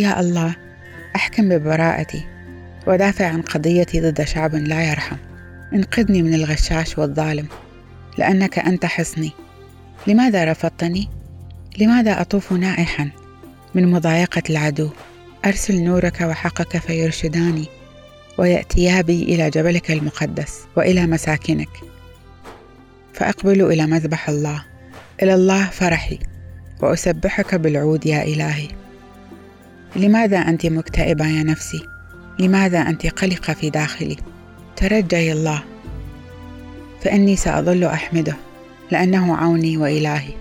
يا الله أحكم ببراءتي ودافع عن قضيتي ضد شعب لا يرحم. انقذني من الغشاش والظالم لأنك أنت حصني. لماذا رفضتني؟ لماذا أطوف نائحا من مضايقة العدو؟ أرسل نورك وحقك فيرشداني ويأتيا بي إلى جبلك المقدس وإلى مساكنك. فأقبل إلى مذبح الله. إلى الله فرحي وأسبحك بالعود يا إلهي. لماذا أنت مكتئبة يا نفسي؟ لماذا أنت قلقة في داخلي؟ ترجي الله فإني سأظل أحمده لأنه عوني وإلهي